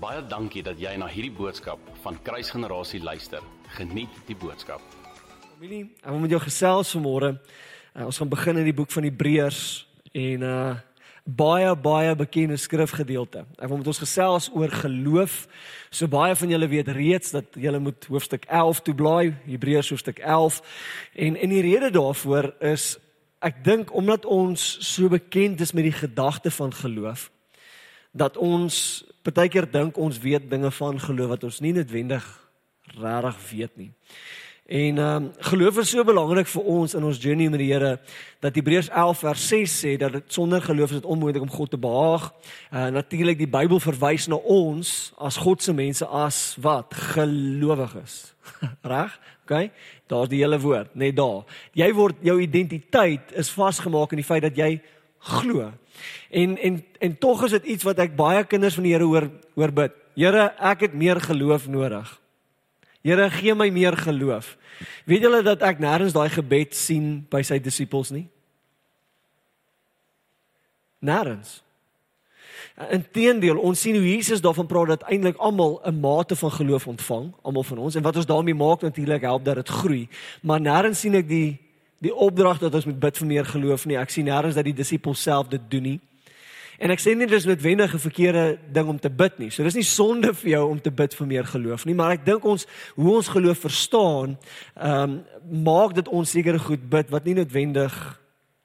Baie dankie dat jy na hierdie boodskap van Kruisgenerasie luister. Geniet die boodskap. Familie, ek wil met jou gesels vanmôre. Uh, ons gaan begin in die boek van Hebreërs en uh baie baie bekende skrifgedeelte. Ek wil met ons gesels oor geloof. So baie van julle weet reeds dat julle moet hoofstuk 11 toe blaai, Hebreërs hoofstuk 11. En en die rede daarvoor is ek dink omdat ons so bekend is met die gedagte van geloof dat ons baie keer dink ons weet dinge van geloof wat ons nie noodwendig regtig weet nie. En ehm um, geloof is so belangrik vir ons in ons journey met die Here dat Hebreërs 11 vers 6 sê dat dit sonder geloof is dit onmoontlik om God te behaag. Uh natuurlik die Bybel verwys na ons as God se mense as wat gelowiges. Reg? OK. Daar's die hele woord, net daar. Jy word jou identiteit is vasgemaak in die feit dat jy glo. En en en tog is dit iets wat ek baie kinders van die Here hoor hoor bid. Here, ek het meer geloof nodig. Here, gee my meer geloof. Weet julle dat ek nêrens daai gebed sien by sy disippels nie? Nêrens. Inteendeel, ons sien hoe Jesus daarvan praat dat eintlik almal 'n mate van geloof ontvang, almal van ons. En wat ons daarmee maak natuurlik help dat dit groei. Maar nêrens sien ek die die opdrag dat ons moet bid vir meer geloof nie. Ek sien nêrens dat die disippels self dit doen nie. En ek sê nie dis noodwendig 'n verkeerde ding om te bid nie. So dis nie sonde vir jou om te bid vir meer geloof nie, maar ek dink ons hoe ons geloof verstaan, ehm um, maak dit ons seker goed bid wat nie noodwendig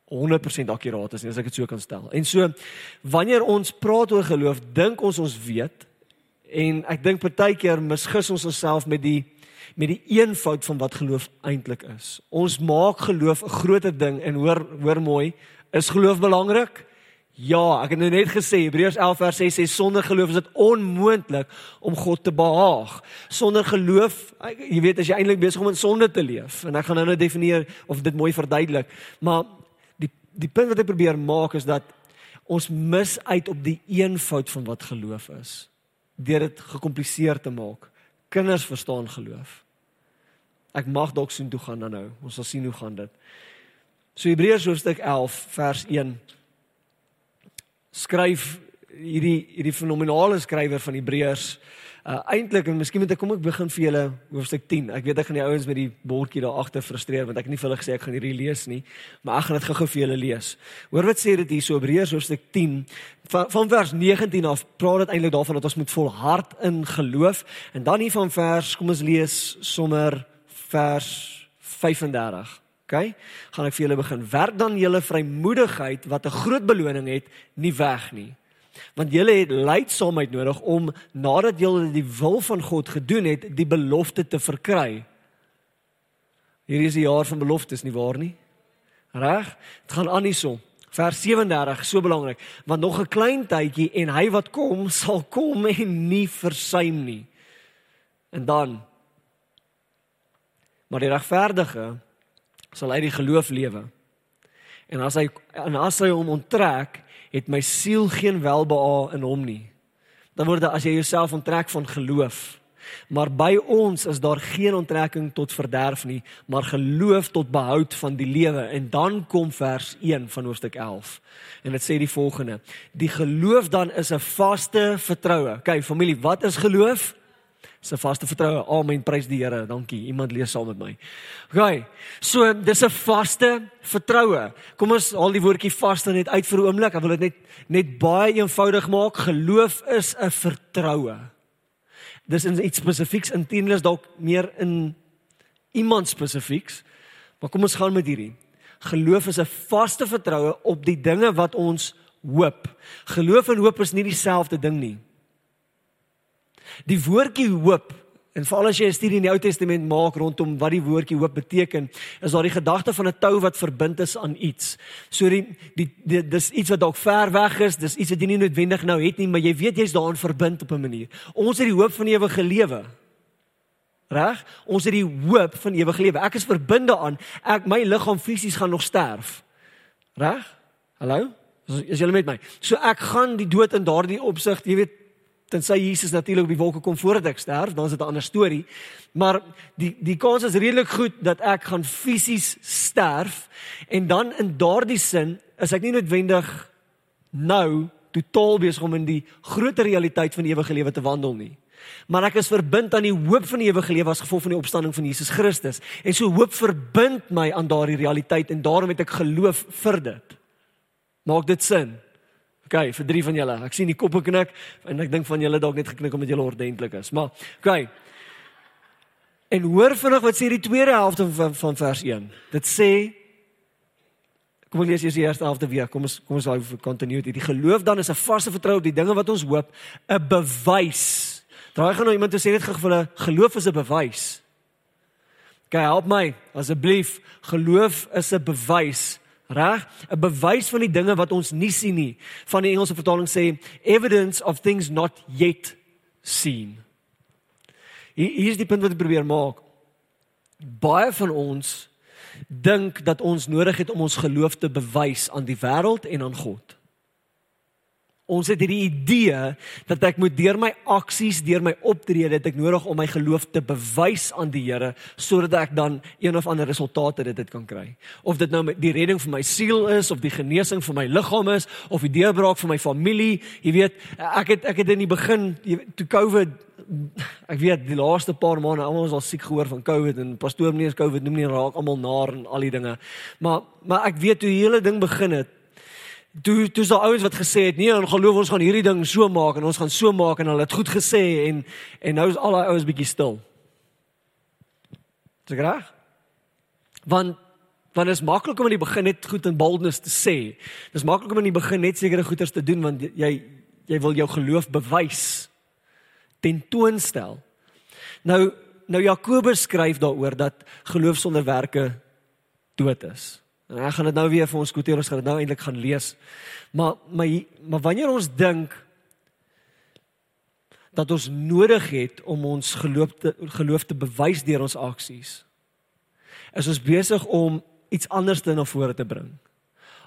100% akkuraat is nie, as ek dit so kan stel. En so wanneer ons praat oor geloof, dink ons ons weet en ek dink partykeer misgis ons onsself met die met die eenvoud van wat geloof eintlik is. Ons maak geloof 'n groter ding en hoor hoor mooi, is geloof belangrik? Ja, ek het nou net gesê Hebreërs 11 vers 6 sê sonder geloof is dit onmoontlik om God te behaag. Sonder geloof, jy weet as jy eintlik besig om in sonde te leef en ek gaan nou net definieer of dit mooi verduidelik, maar die die punt wat ek probeer maak is dat ons mis uit op die eenvoud van wat geloof is deur dit gekompliseer te maak. Kinders verstaan geloof. Ek mag dalk sien toe gaan dan nou. Ons sal sien hoe gaan dit. So Hebreërs hoofstuk 11 vers 1 skryf hierdie hierdie fenominale skrywer van Hebreërs uh, eintlik en miskien moet ek kom ek begin vir julle hoofstuk 10. Ek weet ek gaan die ouens met die bordjie daar agter frustreer want ek het nie vir hulle gesê ek gaan hierdie lees nie, maar ek gaan dit gou-gou vir julle lees. Hoor wat sê dit hier so Hebreërs hoofstuk 10 van, van vers 19 af praat dit eintlik daarvan dat ons moet volhard in geloof en dan hier van vers kom ons lees sommer vers 35. OK? Gaan ek vir julle begin. Werk dan julle vrymoedigheid wat 'n groot beloning het, nie weg nie. Want julle het lydsaamheid nodig om nadat julle die wil van God gedoen het, die belofte te verkry. Hierdie is 'n jaar van beloftes, nie waar nie? Reg? Dit gaan aan hierso. Vers 37, so belangrik, want nog 'n klein tydjie en hy wat kom, sal kom en nie versuim nie. En dan maar die regverdige sal hy die geloof lewe. En as hy en as hy hom onttrek, het my siel geen welbehae in hom nie. Dan word dit as jy jouself onttrek van geloof. Maar by ons is daar geen onttrekking tot verderf nie, maar geloof tot behoud van die lewe. En dan kom vers 1 van hoofstuk 11. En dit sê die volgende: Die geloof dan is 'n vaste vertroue. Kyk, familie, wat is geloof? Se vaste vertroue. Amen. Prys die Here. Dankie. Iemand lees saam met my. OK. So, dis 'n vaste vertroue. Kom ons haal die woordjie vaste net uit vir 'n oomblik. Ek wil dit net net baie eenvoudig maak. Geloof is 'n vertroue. Dis in iets spesifieks intendeel is dalk meer in iemand spesifieks. Maar kom ons gaan met hierdie. Geloof is 'n vaste vertroue op die dinge wat ons hoop. Geloof en hoop is nie dieselfde ding nie. Die woordjie hoop en veral as jy 'n studie in die Ou Testament maak rondom wat die woordjie hoop beteken, is daar die gedagte van 'n tou wat verbind is aan iets. So die, die, die dis iets wat dalk ver weg is, dis iets wat jy nie noodwendig nou het nie, maar jy weet jy's daaraan verbind op 'n manier. Ons het die hoop van ewige lewe. Reg? Ons het die hoop van ewige lewe. Ek is verbinde aan ek my liggaam fisies gaan nog sterf. Reg? Hallo? Is julle met my? So ek gaan die dood in daardie opsig, jy weet, tensy Jesus natuurlik op die wolke kom voordat ek sterf, dan is dit 'n ander storie. Maar die die kans is redelik goed dat ek gaan fisies sterf en dan in daardie sin is ek nie noodwendig nou totaal besig om in die groter realiteit van ewige lewe te wandel nie. Maar ek is verbind aan die hoop van die ewige lewe as gevolg van die opstanding van Jesus Christus. En so hoop verbind my aan daardie realiteit en daarom het ek geloof vir dit. Maak dit sin? OK, vir drie van julle. Ek sien die koppe knik en ek dink van julle dalk net geknik omdat julle ordentlik is. Maar OK. En hoor vinnig wat sê die tweede helfte van van vers 1. Dit sê Kom ons lees eers die eerste helfte weer. Kom ons kom ons vir continuity. Die geloof dan is 'n vaste vertroue op die dinge wat ons hoop, 'n bewys. Draai gaan nou iemand te sê net gou vir hulle geloof is 'n bewys. Kyk, help my asseblief. Geloof is 'n bewys. Reg? 'n Bewys van die dinge wat ons nie sien nie. Van die Engelse vertaling sê evidence of things not yet seen. Hier, hier is die punt wat ek probeer maak. Baie van ons dink dat ons nodig het om ons geloof te bewys aan die wêreld en aan God. Ons het hierdie idee dat ek moet deur my aksies, deur my optrede, dit ek nodig om my geloof te bewys aan die Here sodat ek dan een of ander resultate dit dit kan kry. Of dit nou die redding vir my siel is of die genesing vir my liggaam is of die deurbraak vir my familie, jy weet, ek het ek het in die begin toe COVID ek weet die laaste paar maande almal was al siek gehoor van COVID en pastoor meneer COVID noem nie raak almal naar en al die dinge. Maar maar ek weet hoe die hele ding begin het. Toe toe so ouens wat gesê het nee, ons geloof ons gaan hierdie ding so maak en ons gaan so maak en hulle het goed gesê en en nou is al daai ouens bietjie stil. Dis reg? Want want dit is maklik om in die begin net goed en boldness te sê. Dis maklik om in die begin net sekere goeders te doen want jy jy wil jou geloof bewys tentoonstel. Nou nou Jakobus skryf daaroor dat geloof sonder werke dood is. En ek gaan dit nou weer vir ons kwoteer, ons gaan dit nou eintlik gaan lees. Maar maar maar wanneer ons dink dat ons nodig het om ons geloof te geloof te bewys deur ons aksies, is ons besig om iets anders te na vore te bring.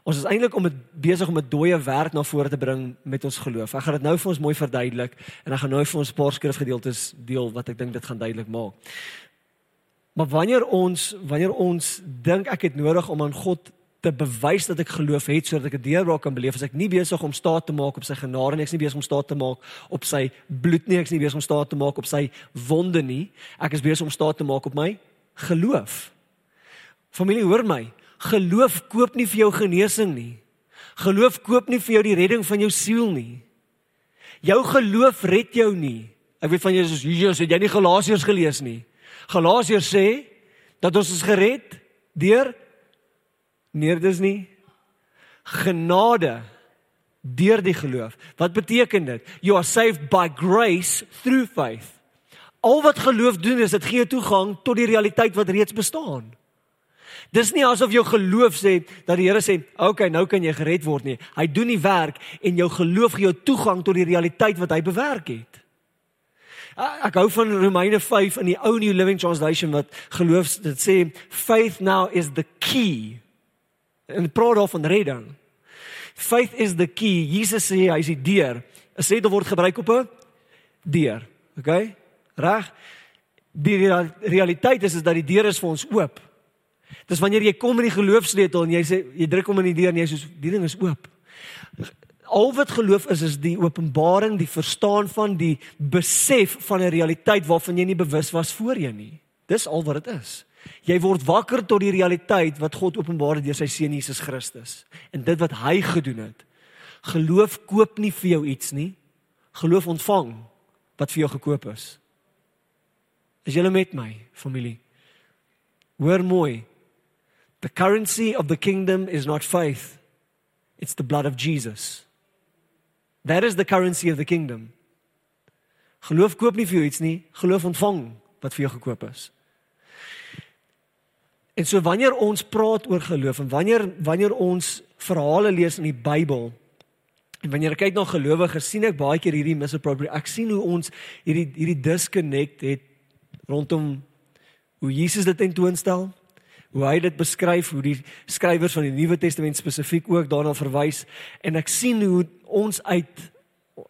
Ons is eintlik om besig om 'n dooie werk na vore te bring met ons geloof. Ek gaan dit nou vir ons mooi verduidelik en ek gaan nou vir ons 'n paar skrifgedeeltes deel wat ek dink dit gaan duidelik maak. Maar wanneer ons wanneer ons dink ek het nodig om aan God te bewys dat ek geloof het sodat ek 'n deurbraak kan beleef, as ek nie besig om staat te maak op sy genade nie, ek is nie besig om staat te maak op sy bloed nie, ek is nie besig om staat te maak op sy wonde nie, ek is besig om staat te maak op my geloof. Familie, hoor my. Geloof koop nie vir jou genesing nie. Geloof koop nie vir jou die redding van jou siel nie. Jou geloof red jou nie. Ek weet van jou soos Jesus, het jy nie Galasiërs gelees nie? Galasiërs sê dat ons is gered deur nee, dis nie genade deur die geloof. Wat beteken dit? You are saved by grace through faith. Al wat geloof doen is dit gee jou toegang tot die realiteit wat reeds bestaan. Dis nie asof jou geloof sê dat die Here sê, "Oké, okay, nou kan jy gered word nie." Hy doen die werk en jou geloof gee jou toegang tot die realiteit wat hy bewerk het. Ek hou van Romeine 5 in die ou New Living Translation wat geloof dit sê, "Faith now is the key." En praat oor van redding. Faith is the key. Jesus sê hy is die deur. 'n Sleutel word gebruik op 'n deur. Okay? Reg? Die realiteit is is dat die deur is vir ons oop. Dis wanneer jy kom in die geloofsleutel en jy sê jy druk hom in die deur en jy sê die ding is oop. Al wat geloof is is die openbaring, die verstaan van die besef van 'n realiteit waarvan jy nie bewus was voorheen nie. Dis al wat dit is. Jy word wakker tot die realiteit wat God openbaar het deur sy seun Jesus Christus en dit wat hy gedoen het. Geloof koop nie vir jou iets nie. Geloof ontvang wat vir jou gekoop is. Is jy met my, familie? Hoor mooi. The currency of the kingdom is not faith, it's the blood of Jesus. That is the currency of the kingdom. Geloof koop nie vir jou iets nie, geloof ontvang wat vir jou gekoop is. En so wanneer ons praat oor geloof en wanneer wanneer ons verhale lees in die Bybel en wanneer ek kyk na gelowiges, sien ek baie keer hierdie misappropriate. Ek sien hoe ons hierdie hierdie disconnect het rondom hoe Jesus dit tentoonstel hoe hy dit beskryf, hoe die skrywers van die Nuwe Testament spesifiek ook daarna verwys en ek sien hoe ons uit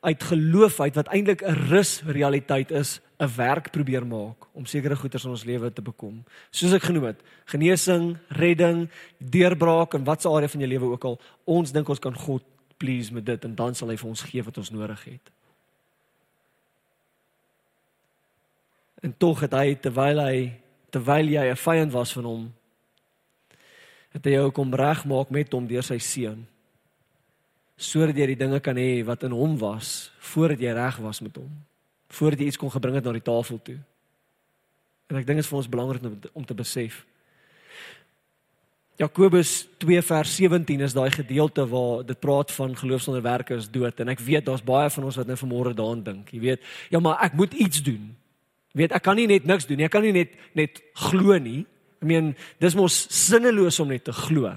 uit geloof uit wat eintlik 'n rus realiteit is, 'n werk probeer maak om sekere goeders in ons lewe te bekom. Soos ek genoem het, genesing, redding, deurbraak en watse area van jou lewe ook al, ons dink ons kan God please met dit en dan sal hy vir ons gee wat ons nodig het. En tog het hy terwyl hy terwyl jy 'n vyand was van hom, het hy jou kom regmaak met hom deur sy seun. Sodat jy die dinge kan hê wat in hom was voordat jy reg was met hom. Voordat jy iets kon gebring het na die tafel toe. En ek dink dit is vir ons belangrik om, om te besef. Jakobus 2 vers 17 is daai gedeelte waar dit praat van geloof sonder werke is dood en ek weet daar's baie van ons wat nou vanmôre daaraan dink. Jy weet, ja maar ek moet iets doen. Jy weet, ek kan nie net niks doen nie. Ek kan nie net net glo nie. Ek meen, dis mos sinneloos om net te glo.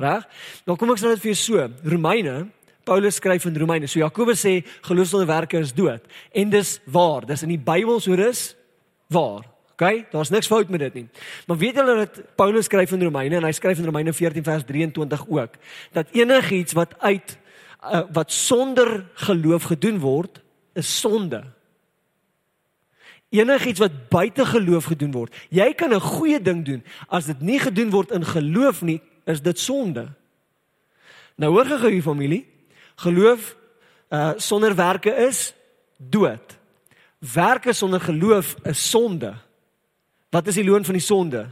Reg? Nou kom ek sê dit vir jou so. Romeine, Paulus skryf in Romeine. So Jakobus sê geloof sonder werke is dood. En dis waar. Dis in die Bybel so dis waar. OK, daar's niks fout met dit nie. Maar weet julle dat Paulus skryf in Romeine en hy skryf in Romeine 14 vers 23 ook dat enigiets wat uit uh, wat sonder geloof gedoen word, is sonde. Enigiets wat buite geloof gedoen word. Jy kan 'n goeie ding doen as dit nie gedoen word in geloof nie, is dit sonde. Nou hoor gou hier familie, geloof uh sonder werke is dood. Werke sonder geloof is sonde. Wat is die loon van die sonde?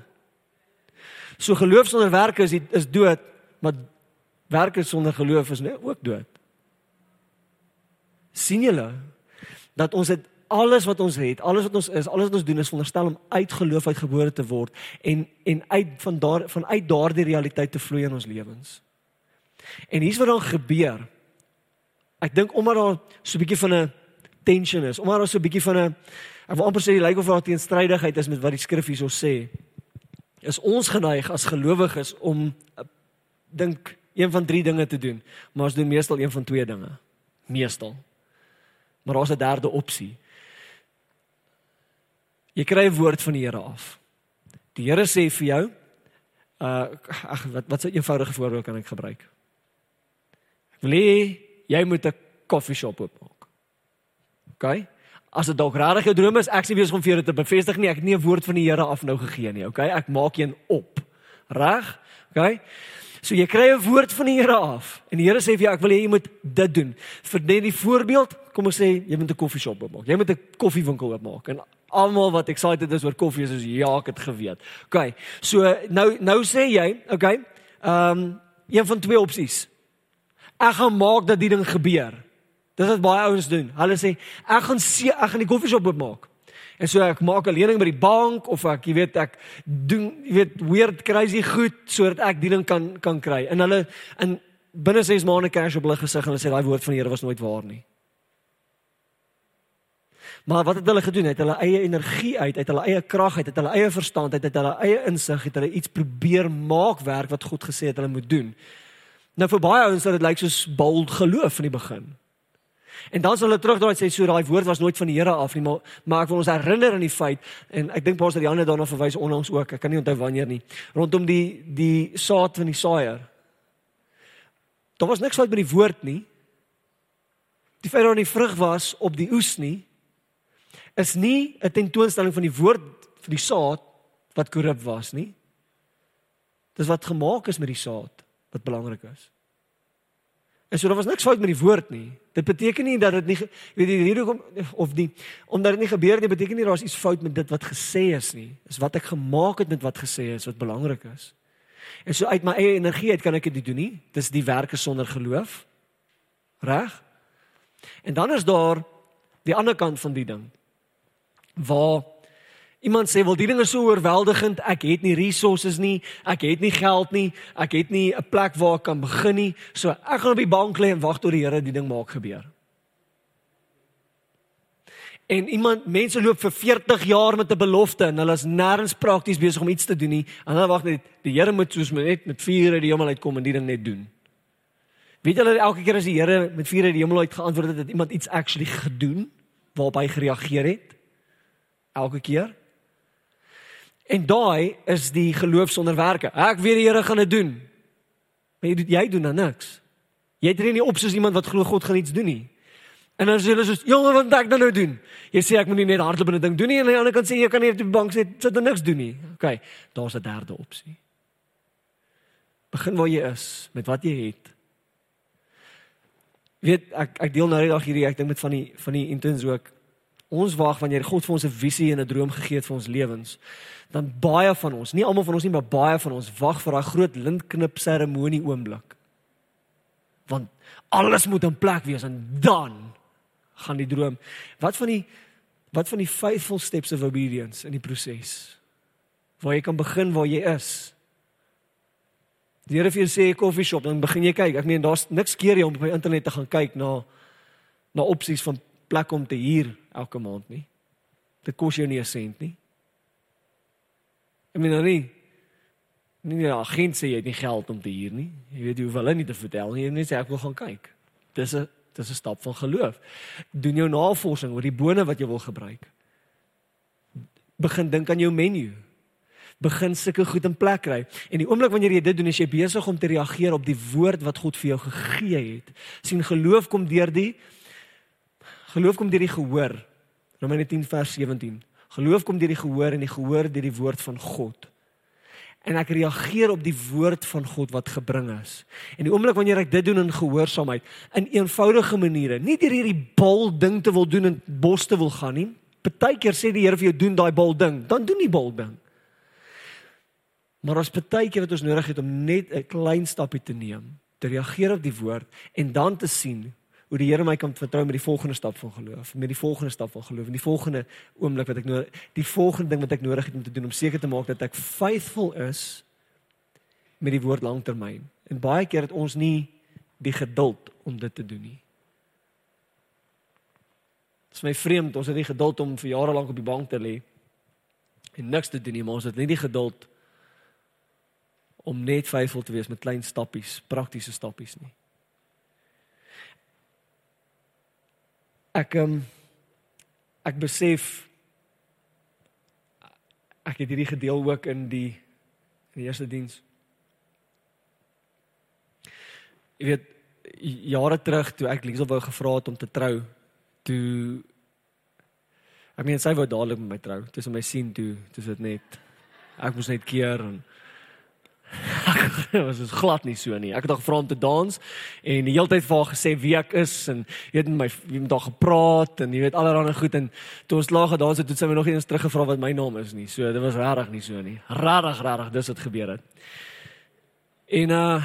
So geloof sonder werke is is dood, maar werke sonder geloof is net ook dood. sien julle dat ons het alles wat ons het, alles wat ons is, alles wat ons doen is veronderstel om uit geloof uitgebore te word en en uit van daar vanuit daardie realiteit te vloei in ons lewens. En hier's wat dan gebeur. Ek dink omdat daar so 'n bietjie van 'n tension is, omdat daar so 'n bietjie van 'n Ek wil amper sê lyk of daar teenstrydigheid is met wat die skrif hierso sê. Is ons geneig as gelowiges om uh, dink een van drie dinge te doen, maar ons doen meestal een van twee dinge. Meestal. Maar daar's 'n derde opsie. Jy kry 'n woord van die Here af. Die Here sê vir jou, uh ag wat wat 'n eenvoudige voorbeeld kan ek gebruik? Ek wil hê jy moet 'n koffieshop oopmaak. OK? As dit dalk regtig jou droom is, ek sê wees om vir jou te bevestig nie, ek het nie 'n woord van die Here af nou gegee nie, okay? Ek maak een op. Reg? Okay? So jy kry 'n woord van die Here af en die Here sê vir jou ek wil hê jy moet dit doen. Vir net die voorbeeld, kom ons sê jy moet 'n koffieshop oopmaak. Jy moet 'n koffiewinkel oopmaak. En almal wat excited is oor koffie is soos ja, ek het geweet. Okay. So nou nou sê jy, okay? Ehm um, een van twee opsies. Ek gaan maak dat die ding gebeur. Dis wat baie ouens doen. Hulle sê ek gaan see, ek gaan die koffieshop oopmaak. En so ek maak 'n lening by die bank of ek, jy weet, ek doen, jy weet, weird crazy goed sodat ek die ding kan kan kry. En hulle in binne 6 maande cash op hulle gesig en hulle sê daai woord van die Here was nooit waar nie. Maar wat het hulle gedoen? Het hulle eie energie uit, uit hulle eie krag uit, uit hulle eie verstand uit, uit hulle eie insig het hulle iets probeer maak werk wat God gesê het hulle moet doen. Nou vir baie ouens sal dit lyk soos bold geloof in die begin. En dan sal hulle terugdraai sê so daai woord was nooit van die Here af nie, maar maar ek wil ons herinner aan die feit en ek dink Pastor Janne daarna verwys onlangs ook. Ek kan nie onthou wanneer nie. Rondom die die saad van die saaier. Daar was niks fout met die woord nie. Die feit dat daar nie vrug was op die oes nie is nie 'n tentoonstelling van die woord vir die saad wat korrup was nie. Dis wat gemaak is met die saad wat belangrik is. En so daar was niks fout met die woord nie. Dit beteken nie dat dit nie weet jy hierdie kom of die omdat dit nie gebeur nie beteken nie daar's iets fout met dit wat gesê is nie. Dis wat ek gemaak het met wat gesê is wat belangrik is. En so uit my eie energie uit kan ek dit doen nie. Dis die werke sonder geloof. Reg? En dan is daar die ander kant van die ding. Waar Iemand sê wel die ding is so oorweldigend, ek het nie resources nie, ek het nie geld nie, ek het nie 'n plek waar ek kan begin nie. So ek gaan op die bank lê en wag tot die Here die ding maak gebeur. En iemand mense loop vir 40 jaar met 'n belofte en hulle is nêrens prakties besig om iets te doen nie. En hulle wag net die Here moet soos net met vuur uit die hemel uitkom en die ding net doen. Weet julle elke keer as die Here met vuur uit die hemel uit geantwoord het, het iemand iets actually gedoen waarop hy gereageer het? Elke keer? En daai is die geloof sonder werke. Ek weet die Here gaan dit doen. Maar jy doen jy doen dan niks. Jy tree nie op soos iemand wat glo God gaan iets doen nie. En dan sê hulle soos, "Jonge, wat ek dan nou doen?" Jy sê ek moet nie net hardloop en 'n ding doen nie en aan die ander kant sê jy kan nie op die bank sit sit en niks doen nie. OK, daar's 'n derde opsie. Begin waar jy is met wat jy het. Weet ek ek deel nou die dag hierdie ek dink met van die van die interns ook. Ons wag wanneer God vir ons 'n visie en 'n droom gegee het vir ons lewens. Dan baie van ons, nie almal van ons nie, maar baie van ons wag vir daai groot lintknip seremonie oomblik. Want alles moet in plek wees en dan gaan die droom. Wat van die wat van die faithful steps of obedience in die proses? Waar jy kan begin waar jy is. Die Here vir jou sê 'n koffie shop, dan begin jy kyk. Ek meen daar's niks keer jy om op die internet te gaan kyk na na opsies van plek om te huur elke maand nie. Dit kos jou nie 'n sent nie. Ek meen nou nie nie die agent sê jy het nie geld om te huur nie. Jy weet jy hoef hulle nie te vertel nie, jy net sê ek wil gaan kyk. Dis 'n dis 'n stap van geloof. Doen jou navorsing oor die bone wat jy wil gebruik. Begin dink aan jou menu begin sulke goed in plek kry. En die oomblik wanneer jy dit doen, is jy besig om te reageer op die woord wat God vir jou gegee het. sien geloof kom deur die geloof kom deur die gehoor. Romeine 10 vers 17. Geloof kom deur die gehoor en die gehoor deur die woord van God. En ek reageer op die woord van God wat gebring is. En die oomblik wanneer ek dit doen in gehoorsaamheid, in eenvoudige maniere, nie deur hierdie bol ding te wil doen en bos te wil gaan nie. Partykeer sê die Here vir jou doen daai bol ding, dan doen die bol ding. Maar ons baie keer wat ons nodig het om net 'n klein stapie te neem, te reageer op die woord en dan te sien hoe die Here my kan vertrou met die volgende stap van geloof, met die volgende stap van geloof en die volgende oomblik wat ek nou die volgende ding wat ek nodig het om te doen om seker te maak dat ek faithful is met die woord langtermyn. En baie keer het ons nie die geduld om dit te doen nie. Dit is my vreemd, ons het nie geduld om vir jare lank op die bank te lê en niks te doen nie, maar ons het nie die geduld om net faithful te wees met klein stappies, praktiese stappies nie. Ek um, ek besef ek het hierdie gedeel ook in die in die eerste diens. Ek weet jare terug toe ek Liesel wou gevra het om te trou, toe ek meen sy wou dadelik met my trou. Dis om my sien toe, dis dit net ek moes net keer en was dit glad nie so nie. Ek het haar gevra om te dans en die hele tyd vir haar gesê wie ek is en jy het met my wie met haar gepraat en jy weet allerlei goed en toe ons laag gedans het, het sy my nog eens teruggevra wat my naam is nie. So dit was regtig nie so nie. Regtig, regtig dis wat gebeur het. En uh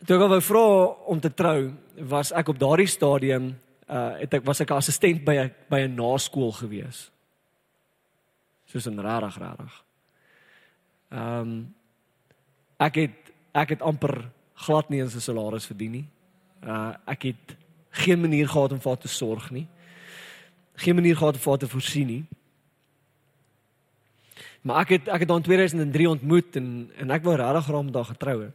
toe ek wou vra om te trou, was ek op daardie stadium uh het ek was ek 'n assistent by 'n by 'n naskool gewees. Soos 'n regtig, regtig. Ehm um, ek het ek het amper glad nie eens 'n salaris verdien nie. Uh ek het geen manier gehad om vir haar te sorg nie. Geen manier gehad om vir haar te voorsien nie. Maar ek het ek het haar in 2003 ontmoet en en ek wou regtig graag met haar getrou het.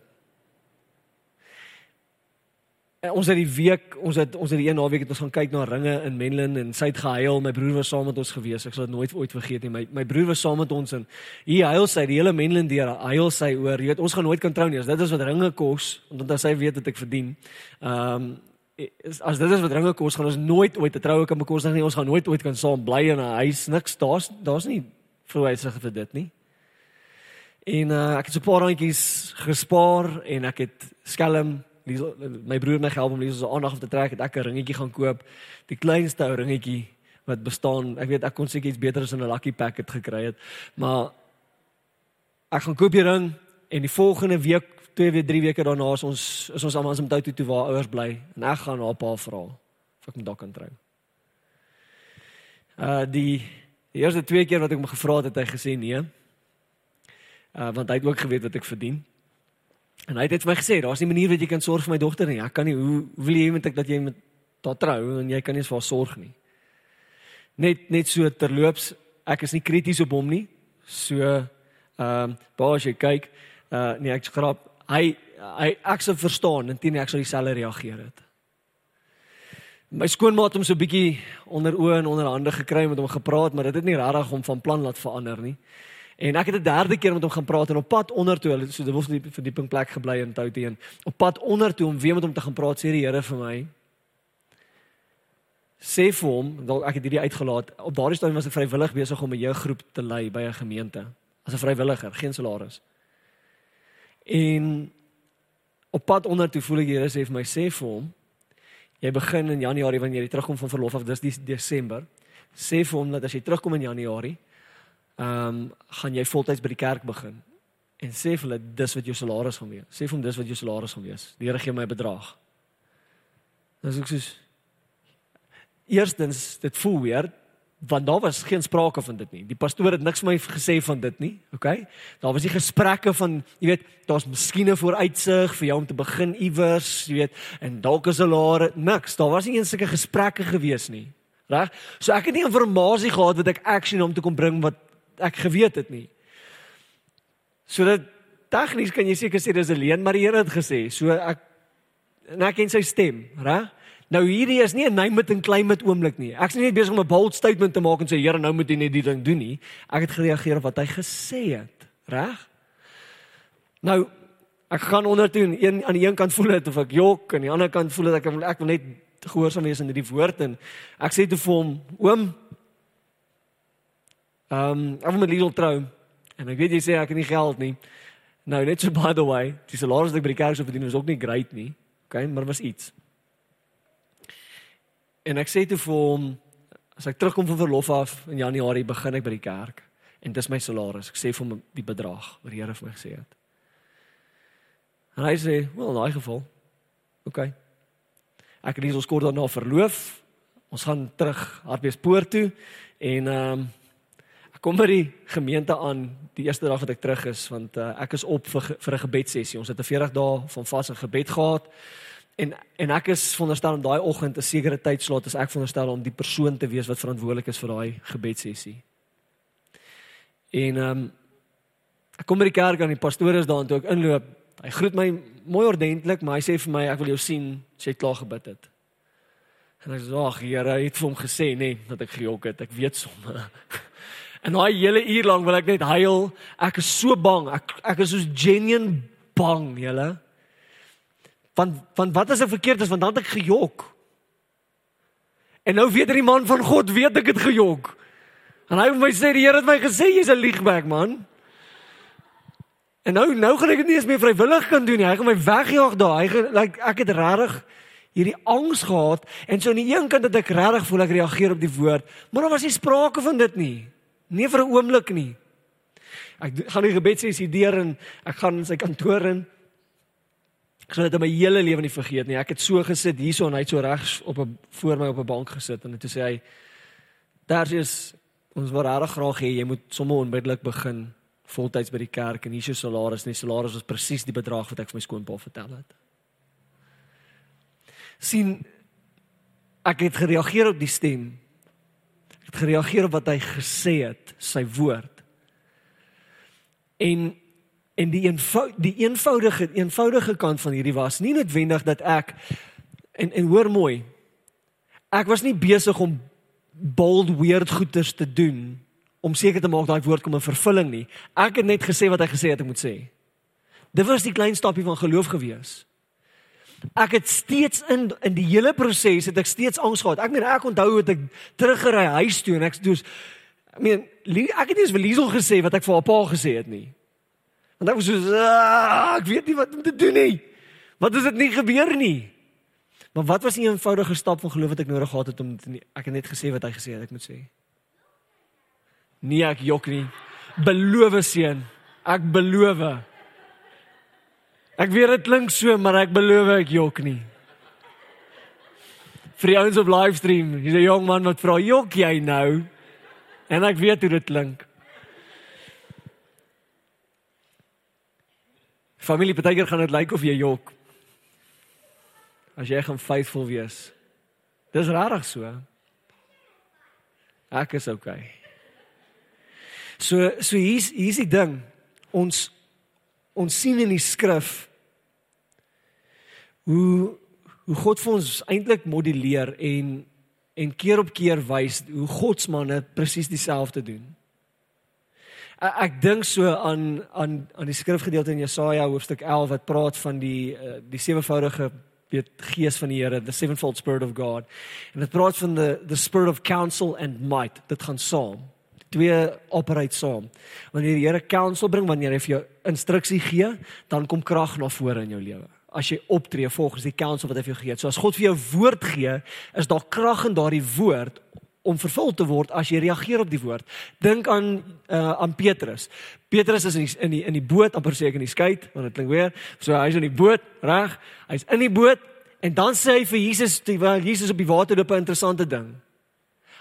En ons het die week, ons het ons het die een naweek het ons gaan kyk na ringe in Menlyn en sy het gehuil, my broer was saam met ons gewees. Ek sal dit nooit ooit vergeet nie. My my broer was saam met ons en hier huil sy die hele Menlyn deur. Huil sy oor, jy weet, ons gaan nooit kan trou nie. As dit is wat ringe kos, want dan sy weet dat ek verdien. Ehm um, as dit is wat ringe kos, gaan ons nooit ooit 'n troue kan bekostig nie. Ons gaan nooit ooit kan saam bly in 'n huis. Niks, daar's daar's nie verwysig vir dit nie. En uh, ek het so 'n paar randjies gespaar en ek het skelm my broer my help om Liesel se aandag af te trek het ek 'n ringetjie gaan koop. Die kleinste ou ringetjie wat bestaan. Ek weet ek kon seker iets beter as 'n lucky packet gekry het. Maar ek gaan koop die ring en die volgende week, twee weer drie weke daarna is ons is ons almal in Mtouto toe waar ouers bly en ek gaan haar pa vra of ek met haar kan trou. Uh die die eerste twee keer wat ek hom gevra het, het hy gesê nee. Uh want hy het ook geweet wat ek verdien. En hy het vir my gesê, daar's nie manier wat jy kan sorg vir my dogter nie. Ek kan nie hoe wil jy met ek dat jy met haar trou en jy kan nie vir haar sorg nie. Net net so terloops, ek is nie krities op hom nie. So ehm um, baie as jy kyk, uh nee, ek skrap. Hy hy ek sou verstaan en teen ek sou dieselfde reageer het. My skoonmaat hom so 'n bietjie onder oë en onder hande gekry met hom gepraat, maar dit het nie regtig hom van plan laat verander nie. En ek het 'n derde keer met hom gaan praat en op pad onder toe, so dit was nie verdieping plek gebly in Touteen. Op pad onder toe om weer met hom te gaan praat, sê die Here vir my: "Sê vir hom, dalk ek het hierdie uitgelaat. Op daardie stadium was ek vrywillig besig om 'n jeuggroep te lei by 'n gemeente as 'n vrywilliger, geen salaris. En op pad onder toe voel ek die Here sê vir my sê vir hom jy begin in Januarie wanneer jy terugkom van verlof af dis die Desember sê vir hom dat as jy terugkom in Januarie ehm um, gaan jy voltyds by die kerk begin en sê vir hulle dis wat jou salaris gaan wees sê vir hom dis wat jou salaris gaan wees die Here gee my 'n bedrag dis ek sê eerstens dit voel weer want daar was geen sprake van dit nie. Die pastoor het niks vir my gesê van dit nie. OK? Daar was nie gesprekke van, jy weet, daar's miskien 'n vooruitsig vir jou om te begin iewers, jy weet, en dalk is 'n lare niks. Daar was nie eens sulke gesprekke gewees nie. Reg? So ek het nie inligting gehad wat ek action om te kom bring wat ek geweet het nie. So dit tegnies kan jy seker sê dis alleen, maar die Here het gesê, so ek en ek ken sy stem, reg? Nou hierdie is nie 'n name it and claim it oomblik nie. Ek's nie net besig om 'n bold statement te maak en sê Here, nou moet jy net die ding doen nie. Ek het gereageer op wat hy gesê het, reg? Nou ek gaan onder toe een aan die een kant voel dit of ek jok en aan die ander kant voel dit ek ek wil net gehoorsaam wees aan hierdie woord en ek sê toe vir hom, oom, ehm um, ek wil met Liesel trou en ek weet jy sê ek het nie geld nie. Nou net so by the way, dis salaris wat ek by die kerk sou verdien is ook nie great nie. Okay, maar was iets. En ek sê toe vir hom as ek terugkom van verlof af in Januarie begin ek by die kerk en dis my salaris. Ek sê vir hom die bedrag wat die Here vir my gesê het. En hy sê, "Wel, in daai geval. OK. Ek lees ons kort daarna verloof. Ons gaan terug Hartbeespoort toe en ehm um, ek kom by die gemeente aan die eerste dag wat ek terug is want uh, ek is op vir vir 'n gebedsessie. Ons het 'n 40 dae van vas en gebed gehad. En en ek is veronderstel om daai oggend 'n sekere tyd slot as ek veronderstel om die persoon te wees wat verantwoordelik is vir daai gebedsessie. En ehm um, ek kom by die kerk aan die pastoor is daar en toe ek inloop, hy groet my mooi ordentlik, maar hy sê vir my ek wil jou sien as jy klaar gebid het. En ek sê ag Here, hy het vir hom gesê nê nee, dat ek gejok het. Ek weet sommer. En daai hele uur lank wil ek net huil. Ek is so bang. Ek ek is so genuine bang, julle. Want want wat as ek verkeerd is want dan het ek gejok. En nou weet die man van God weet ek het gejok. En hy het my sê die Here het my gesê jy's 'n liegbek man. En nou nou gaan ek dit nie eens meer vrywillig kan doen nie. Hy gaan my wegjaag daar. Hy like ek het regtig hierdie angs gehad en so aan die een kant het ek regtig voel ek reageer op die woord, maar daar was nie sprake van dit nie. Nie vir 'n oomblik nie. Ek gaan die gebedsessie deur en ek gaan in sy kantoor in Ek sal dit in my hele lewe nie vergeet nie. Ek het so gesit hierso en hy het so regs op 'n voor my op 'n bank gesit en toe sê hy: "Daar is ons wil regtig graag hê jy moet sommer onmiddellik begin voltyds by die kerk en hier is jou salaris. Nie salaris was presies die bedrag wat ek vir my skoonpa vertel het." sien ek het gereageer op die stem. Het gereageer op wat hy gesê het, sy woord. En En die eenvoud die eenvoudige eenvoudige kant van hierdie was nie noodwendig dat ek en en hoor mooi. Ek was nie besig om bold weird goeders te doen om seker te maak daai woord kom in vervulling nie. Ek het net gesê wat hy gesê het ek moet sê. Dit was die klein stapie van geloof gewees. Ek het steeds in in die hele proses het ek steeds angs gehad. Ek meen ek onthou hoe ek teruggery huis toe en ek sê ek meen ek het nie eens vir Liesel gesê wat ek vir haar pa gesê het nie. Want ek was so ah, ek weet nie wat om te doen nie. Wat as dit nie gebeur nie? Maar wat was die eenvoudige stap van geloof wat ek nodig gehad het om nie, ek het net gesê wat hy gesê het ek moet sê. Nee, ek jok nie. Beloof seun, ek beloof. Ek weet dit klink so, maar ek beloof ek jok nie. Vir die ouens op livestream, hier's 'n jong man wat vra, "Jok jy nou?" En ek weet hoe dit klink. Familie, baie keer gaan dit lyk of jy jok. As jy gaan faithful wees. Dis rarig so. Ek is okay. So so hier's hier's die ding. Ons ons sien in die skrif hoe hoe God vir ons eintlik modelleer en en keer op keer wys hoe Godsmanne presies dieselfde doen ek dink so aan aan aan die skrifgedeelte in Jesaja hoofstuk 11 wat praat van die uh, die sewevoudige weet gees van die Here, the sevenfold spirit of God. En dit praat van the the spirit of counsel and might. Dit gaan saam. Twee operate saam. Wanneer die Here counsel bring, wanneer hy vir jou instruksie gee, dan kom krag na vore in jou lewe. as jy optree volgens die counsel wat hy vir jou gee het. So as God vir jou woord gee, is daar krag in daardie woord om vervul te word as jy reageer op die woord. Dink aan uh, aan Petrus. Petrus is in die, in die in die boot, amper seker in die skei, want dit klink weer. So hy's in die boot, reg? Hy's in die boot en dan sê hy vir Jesus terwyl Jesus op die water loop 'n interessante ding.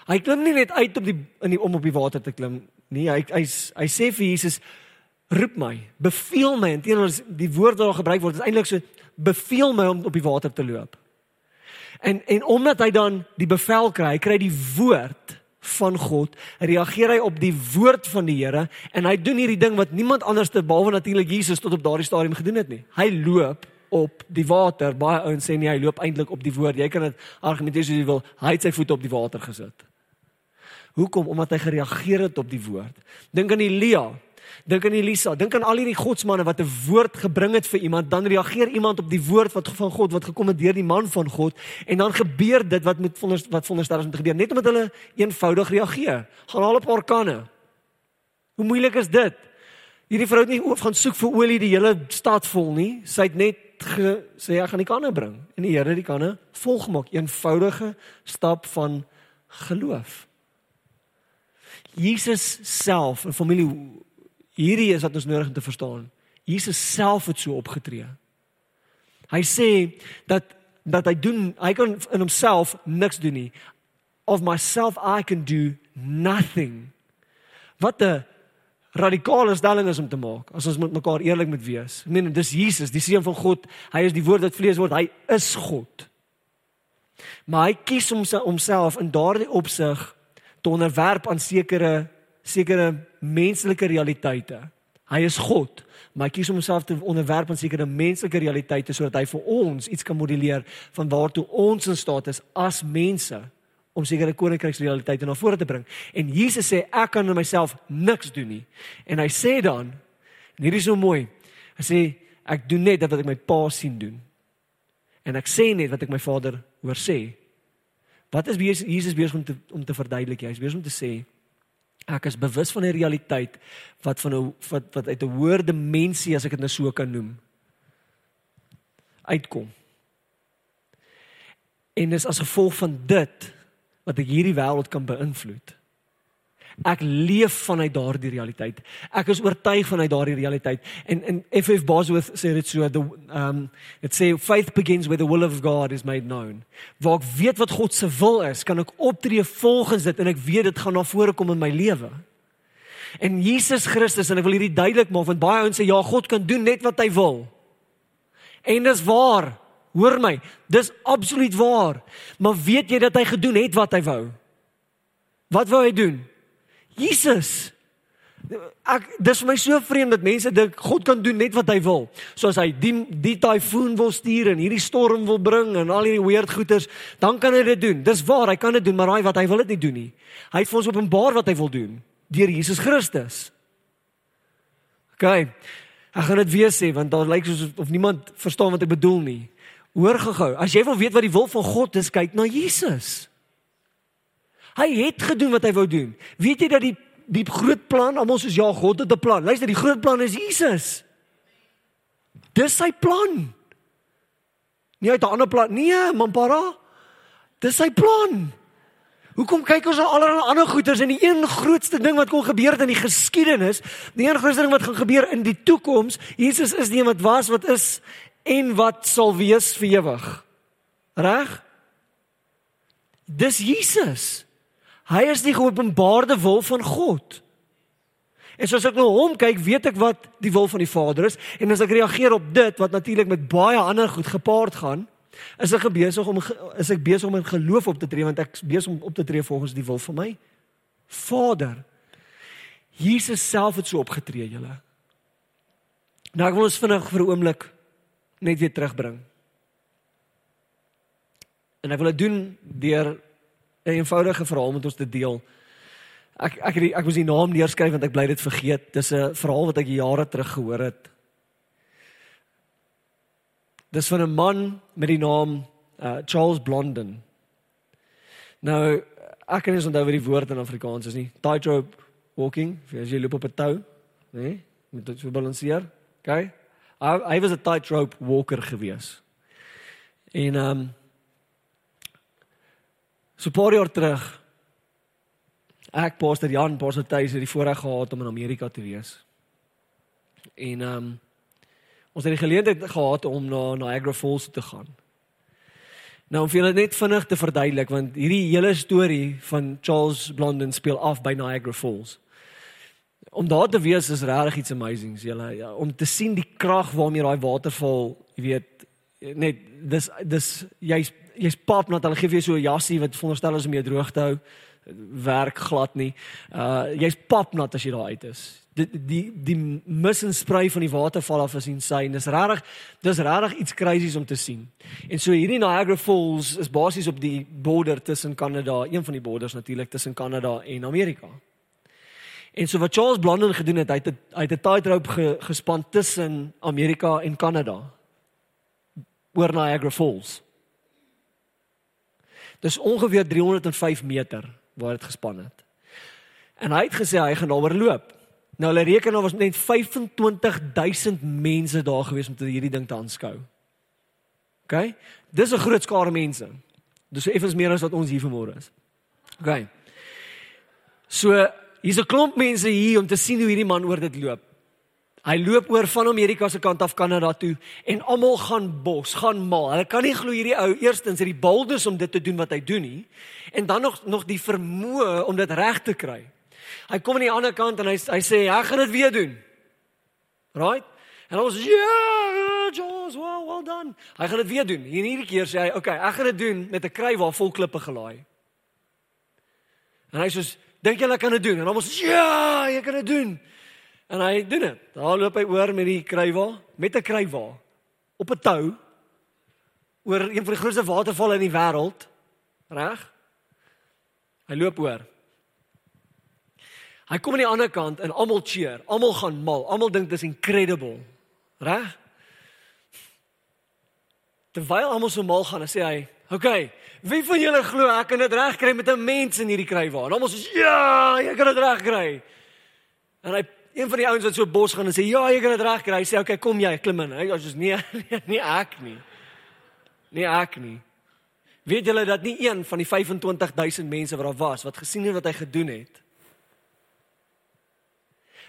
Hy klim nie net uit op die in die om op die water te klim nie. Hy hy hy sê vir Jesus roep my, beveel my. Inteendeel die woord wat daar gebruik word is eintlik so beveel my om op die water te loop. En en omdat hy dan die bevel kry, hy kry die woord van God, reageer hy op die woord van die Here en hy doen hierdie ding wat niemand anders te behalwe natuurlik Jesus tot op daardie stadium gedoen het nie. Hy loop op die water. Baie ouens sê nee, hy loop eintlik op die woord. Jy kan dit argumenteer soos jy wil. Hy het sy voete op die water gesit. Hoekom? Omdat hy gereageer het op die woord. Dink aan Elia. Dink aan Elisa, dink aan al hierdie godsmanne wat 'n woord gebring het vir iemand, dan reageer iemand op die woord wat van God wat gekom het deur die man van God en dan gebeur dit wat moet vonder wat veronderstel is om te gebeur net omdat hulle eenvoudig reageer. Gaan haal 'n paar kanne. Hoe moeilik is dit? Hierdie vrou het nie gaan soek vir olie die hele stad vol nie. Sy het net gesê ek gaan die kanne bring en die Here het die kanne volgemaak. Eenvoudige stap van geloof. Jesus self, 'n familie Hierdie is wat ons nodig om te verstaan. Jesus self het so opgetree. Hy sê dat dat hy doen, hy kan in homself niks doen nie. Of myself I can do nothing. Wat 'n radikale stelling is om te maak as ons met mekaar eerlik moet wees. Ek meen dis Jesus, die seun van God. Hy is die woord wat vlees word. Hy is God. Maar hy kies homself in daardie opsig te onderwerp aan sekere sekere menslike realiteite. Hy is God, maar hy kies om homself te onderwerp aan sekere menslike realiteite sodat hy vir ons iets kan modelleer van waartoe ons in staat is as mense om sekere koninkryksrealiteite na vore te bring. En Jesus sê ek kan in myself niks doen nie. En hy sê dan, en hierdie is so mooi. Hy sê ek doen net wat ek my Pa sien doen. En ek sê net wat ek my Vader hoor sê. Wat is Jesus besig om te om te verduidelik? Hy is besig om te sê Ek is bewus van 'n realiteit wat van 'n wat wat uit 'n hoër dimensie as ek dit nou so kan noem uitkom. En dis as gevolg van dit wat ek hierdie wêreld kan beïnvloed. Ek leef vanuit daardie realiteit. Ek is oortuig vanuit daardie realiteit. En en FF Bosworth sê dit so, the um it say faith begins where the will of God is made known. Waar ek weet wat God se wil is, kan ek optree volgens dit en ek weet dit gaan na vore kom in my lewe. En Jesus Christus en ek wil hierdie duidelik maak want baie ouens sê ja, God kan doen net wat hy wil. En dis waar. Hoor my, dis absoluut waar. Maar weet jy dat hy gedoen het wat hy wou? Wat wou hy doen? Jesus. Ek dis vir my so vreemd dat mense dink God kan doen net wat hy wil. Soos hy die die tyfoon wil stuur en hierdie storm wil bring en al hierdie weird goeters, dan kan hy dit doen. Dis waar, hy kan dit doen, maar raai wat hy wil dit nie doen nie. Hy het vir ons openbaar wat hy wil doen deur Jesus Christus. OK. Ek gaan dit weer sê want daar lyk soos of niemand verstaan wat ek bedoel nie. Hoor gou-gou, as jy wil weet wat die wil van God is, kyk na Jesus. Hy het gedoen wat hy wou doen. Weet jy dat die die groot plan, almal soos ja, God het 'n plan. Luister, die groot plan is Jesus. Dis sy plan. Nie uit 'n ander plan nie, mampara. Dis sy plan. Hoekom kyk ons na allerlei ander goeters en die een grootste ding wat kon gebeur het in die geskiedenis, die een grootste ding wat gaan gebeur in die toekoms, Jesus is die een wat was, wat is en wat sal wees vir ewig. Reg? Dis Jesus. Hy is die geopenbaarde wil van God. En soos ek nou hom kyk, weet ek wat die wil van die Vader is en as ek reageer op dit wat natuurlik met baie ander goed gepaard gaan, is ek besig om is ek besig om in geloof op te tree want ek is besig om op te tree volgens die wil van my Vader. Jesus self het so opgetree, julle. Nou ek wil ons vinnig vir 'n oomblik net weer terugbring. En ek wil dit doen deur 'n eenvoudige verhaal met ons te deel. Ek ek ek, ek moes die naam neerskryf want ek bly dit vergeet. Dis 'n verhaal wat ek jare terug gehoor het. Dis van 'n man met die naam uh, Charles Blondin. Nou ek kan nie wat die woord in Afrikaans is nie. Tightrope walking, as jy loop op 'n tou, né? Nee? Moet dit so balanseer. OK? Hy, hy was 'n tightrope walker gewees. En ehm um, so 'n paar jaar terug ek pastor Jan Bosseltuis het die voorreg gehad om in Amerika te wees. En ehm um, ons het die geleentheid gehad om na Niagara Falls te gaan. Nou om vir julle net vinnig te verduidelik want hierdie hele storie van Charles Blondin speel af by Niagara Falls. Om daar te wees is regtig iets amazing, julle ja, om te sien die krag waarmee daai waterval, jy weet, net dis dis jy's jy's pap nat hulle gee vir jou so 'n jassie wat veronderstel is om jou droog te hou werk glad nie. Uh jy's pap nat as jy daar uit is die die die mis en sprei van die waterval af is insane. Dis regtig dis regtig iets crazies om te sien. En so hierdie Niagara Falls is basies op die border tussen Kanada, een van die borders natuurlik tussen Kanada en Amerika. En so wat Charles Blondin gedoen het, hy het hy het 'n tightrope ge, gespan tussen Amerika en Kanada oor Niagara Falls. Dis ongeveer 305 meter waar dit gespan het. En hy het gesê hy gaan daaroor loop. Nou hulle reken daar was net 25000 mense daar gewees om te hierdie ding te aanskou. OK? Dis 'n groot skare mense. Dis effens meer as wat ons hier vanmôre is. OK. So, hier's 'n klomp mense hier om te sien hoe hierdie man oor dit loop. Hy loop oor van Amerika se kant af Kanada toe en almal gaan bos, gaan mal. Hulle kan nie glo hierdie ou eerstens het die bolders om dit te doen wat hy doen nie en dan nog nog die vermoë om dit reg te kry. Hy kom aan die ander kant en hy hy sê ek gaan dit weer doen. Right? En ons ja, yeah, Jones, well, well done. Hy gaan dit weer doen. Hier hierdie keer sê hy, "Oké, okay, ek gaan dit doen met 'n kry waar vol klippe gelaai." En hy sê, "Dink jy ek kan dit doen?" En ons sê, "Ja, jy kan dit doen." En hy doen dit. Daar loop hy oor met die krywa, met 'n krywa op 'n tou oor een van die grootste watervalle in die wêreld. Reg? Hy loop oor. Hy kom aan die ander kant en almal cheer, almal gaan mal, almal dink dis incredible. Reg? Terwyl almal so mal gaan, sê hy, "Oké, okay, wie van julle glo ek kan dit regkry met 'n mens in hierdie krywa?" En almal sê, "Ja, jy kan dit regkry." En hy een van die ouens wat so bos gaan en sê, "Ja, jy kan dit regkry." Hy sê, "Oké, okay, kom jy, klim in." Hy sê, "Nee, nee, ek nie." Nee, ek nie. Weet julle dat nie een van die 25000 mense wat daar was wat gesien het wat hy gedoen het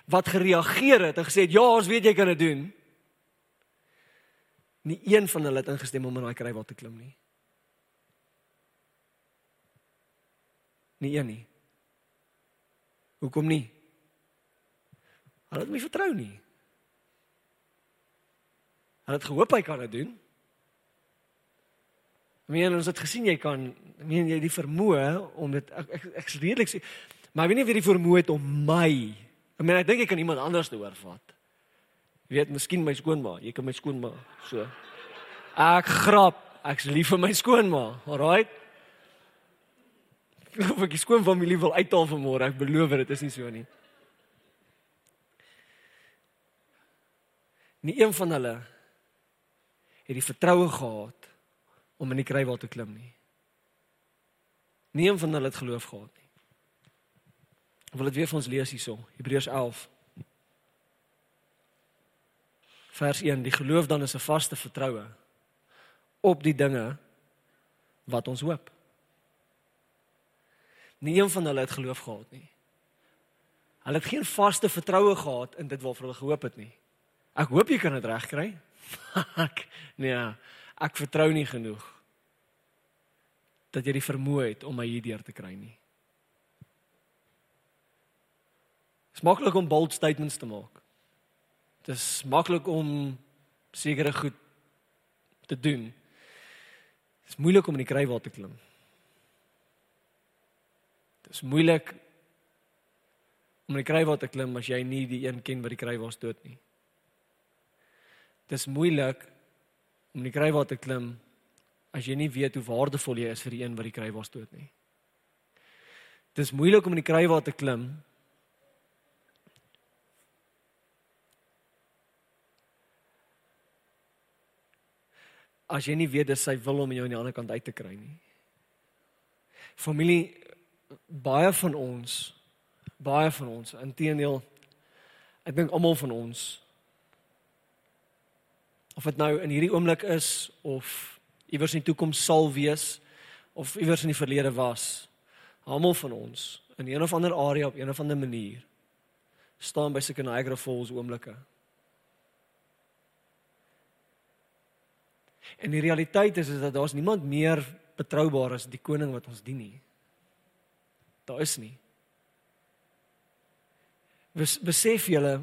wat gereageer het en gesê het ja, ons weet jy kan dit doen. Nie een van hulle het ingestem om in daai krywa te klim nie. Nie een nie. Hoekom nie? Hulle het my vertrou nie. Hulle het gehoop hy kan dit doen. Meen ons het gesien jy kan meen jy die vermoë om dit ek ek, ek redelik sê maar ek weet nie jy die vermoë het om my Ek meen ek dink ek kan iemand anders te oorvat. Jy weet, miskien my skoonma, jy kan my skoonma so. Ek grap, ek's lief vir my skoonma. Alraight. Of ek die skoonfamilie wil uithaal vanmôre, ek beloof dit is nie so nie. Nie een van hulle het die vertroue gehad om in die krywaal te klim nie. Nie een van hulle het geloof gehad nie. Ek wil dit weer vir ons lees hierso, Hebreërs 11. Vers 1: Die geloof dan is 'n vaste vertroue op die dinge wat ons hoop. Nie een van hulle het geloof gehad nie. Hulle het geen vaste vertroue gehad in dit waarvoor hulle gehoop het nie. Ek hoop jy kan dit regkry. ek nee, ek vertrou nie genoeg dat jy die vermoë het om my hierdeur te kry nie. Dit is maklik om bold statements te maak. Dit is maklik om sekere goed te doen. Dit is moeilik om in die krywaal te klim. Dit is moeilik om in die krywaal te klim as jy nie die een ken wat die krywaal stoot nie. Dit is moeilik om in die krywaal te klim as jy nie weet hoe waardevol jy is vir die een wat die krywaal stoot nie. Dit is moeilik om in die krywaal te klim as jy nie weet dis sy wil om jou aan die ander kant uit te kry nie. Familie baie van ons baie van ons inteendeel ek dink almal van ons of dit nou in hierdie oomblik is of iewers in die toekoms sal wees of iewers in die verlede was, almal van ons in een of ander area op een of ander manier staan by sulke Niagara Falls oomblikke. En die realiteit is is dat daar's niemand meer betroubaar as die koning wat ons dien nie. Daar is nie. Bes, besef julle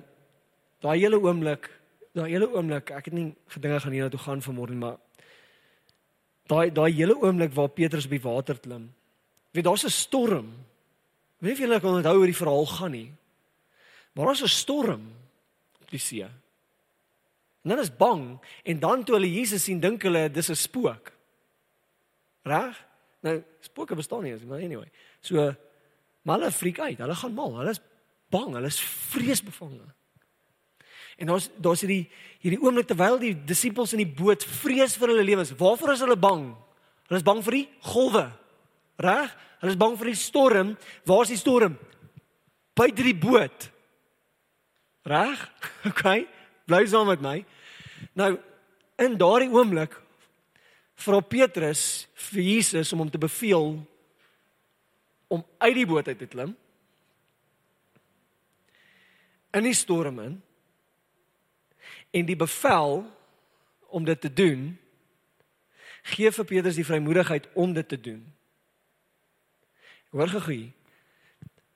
daai hele oomblik, daai hele oomblik, ek het nie gedinge gaan hier na toe gaan vanmôre maar daai daai hele oomblik waar Petrus op die water klim. Weet daar's 'n storm. Weet julle kan onthou hoe die verhaal gaan nie. Maar daar's 'n storm op die see. En hulle is bang en dan toe hulle Jesus sien, dink hulle dis 'n spook. Reg? Nou, spooke bestaan nie, maar anyway. So maar hulle freak uit. Hulle gaan mal. Hulle is bang. Hulle is vreesbevange. En daar's daar's hierdie hierdie oomblik terwyl die disippels in die boot vrees vir hulle lewens. Waarvoor is hulle bang? Hulle is bang vir die golwe. Reg? Hulle is bang vir die storm. Waar's die storm? Buite die boot. Reg? OK. Bly saam met my. Nou in daardie oomblik vra Petrus vir Jesus om hom te beveel om uit die boot uit te klim. In die storm in. En die bevel om dit te doen gee vir Petrus die vrymoedigheid om dit te doen. Hoor gou.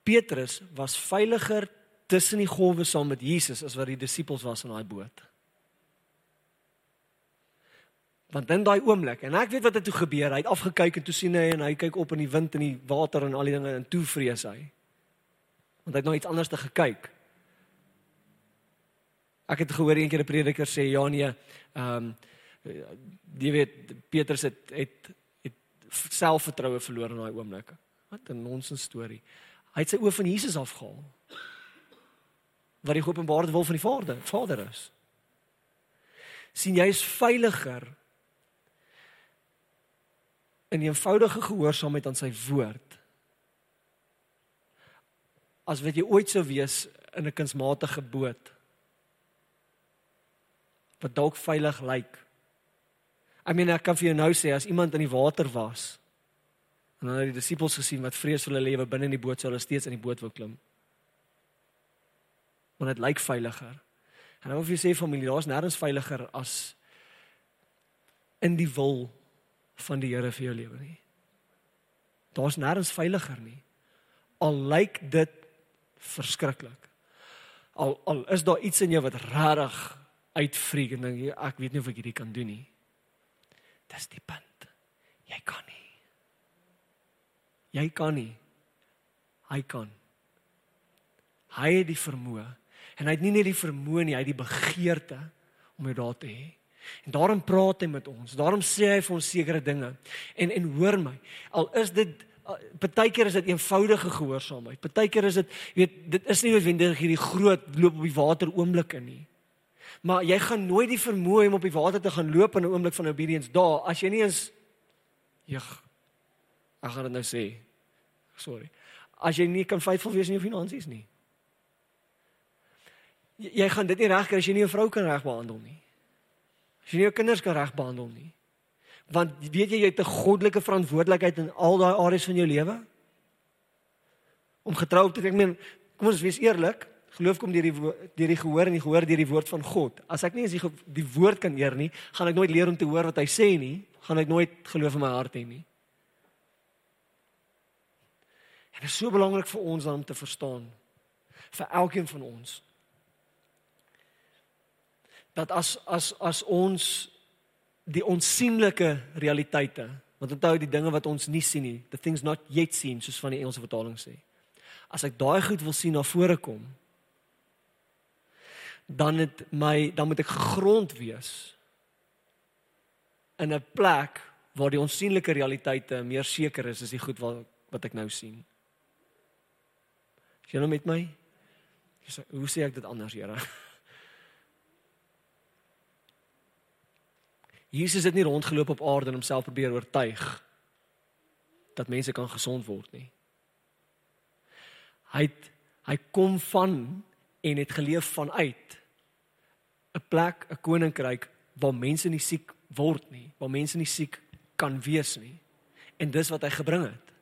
Petrus was veiliger tussen die golwe saam met Jesus as wat die disippels was in daai boot. Want in daai oomblik en ek weet wat het toe gebeur. Hy het afgekyk en toe sien hy en hy kyk op in die wind en die water en al die dinge en toe vrees hy. Want hy het nou iets anders te gekyk. Ek het gehoor eendag 'n prediker sê ja nee, ehm um, jy weet Petrus het het het selfvertroue verloor in daai oomblik. Wat 'n nonsens storie. Hy het sy oë van Jesus afgehaal. Wat die openbare wil van die Vader, Vader is. sien jy is veiliger in eenvoudige gehoorsaamheid aan sy woord as wat jy ooit sou wees in 'n kunsmatige boot wat dalk veilig lyk. I mean ek kan vir jou nou sê as iemand in die water was en hulle het die disippels gesien wat vrees vir hulle lewe binne in die boot sou hulle steeds in die boot wou klim. Want dit lyk veiliger. En nou of jy sê familie, daar's nêrens veiliger as in die wil van die Here vir jou lewe nie. Daar's nêrens veiliger nie. Al lyk dit verskriklik. Al al is daar iets in jou wat regtig uitvreek en dink jy ek weet nie of ek hierdie kan doen nie. Dis die punt. Jy kan nie. Jy kan nie. Hy kan. Hy het die vermoë en hy het nie net die vermoë nie, hy het die begeerte om jou daar te hê. En daarom praat hy met ons. Daarom sê hy vir ons sekere dinge. En en hoor my, al is dit partykeer is dit eenvoudige gehoorsaamheid. Partykeer is dit, jy weet, dit is nie noodwendig hierdie groot loop op die water oomblikke nie. Maar jy gaan nooit die vermoë hê om op die water te gaan loop in 'n oomblik van obedience daar as jy nie eens jeg ek gaan dit nou sê. Sorry. As jy nie kan faithful wees in jou finansies nie. Jy, jy gaan dit nie regkry as jy nie 'n vrou kan reg behandel nie. As jy nie jou kinders kan reg behandel nie. Want weet jy jy het 'n goddelike verantwoordelikheid in al daai areas van jou lewe? Om getrou te. Ek meen, kom ons wees eerlik. Geloof kom deur die deur die gehoor en die gehoor deur die woord van God. As ek nie eens die, die woord kan eer nie, gaan ek nooit leer om te hoor wat hy sê nie, gaan ek nooit geloof in my hart hê nie. En dit is so belangrik vir ons om te verstaan vir elkeen van ons dat as as as ons die onsigbare realiteite, want onthou die dinge wat ons nie sien nie, the things not yet seen, soos van die Engelse vertaling sê. As ek daai goed wil sien na vore kom, dan het my dan moet ek gegrond wees in 'n plek waar die onsigbare realiteite meer seker is as die goed wat wat ek nou sien. Is jy nou met my? Hoe sê ek dit anders, Here? Jesus het nie rondgeloop op aarde en homself probeer oortuig dat mense kan gesond word nie. Hy het, hy kom van en het geleef vanuit 'n plek, 'n koninkryk waar mense nie siek word nie, waar mense nie siek kan wees nie. En dis wat hy gebring het.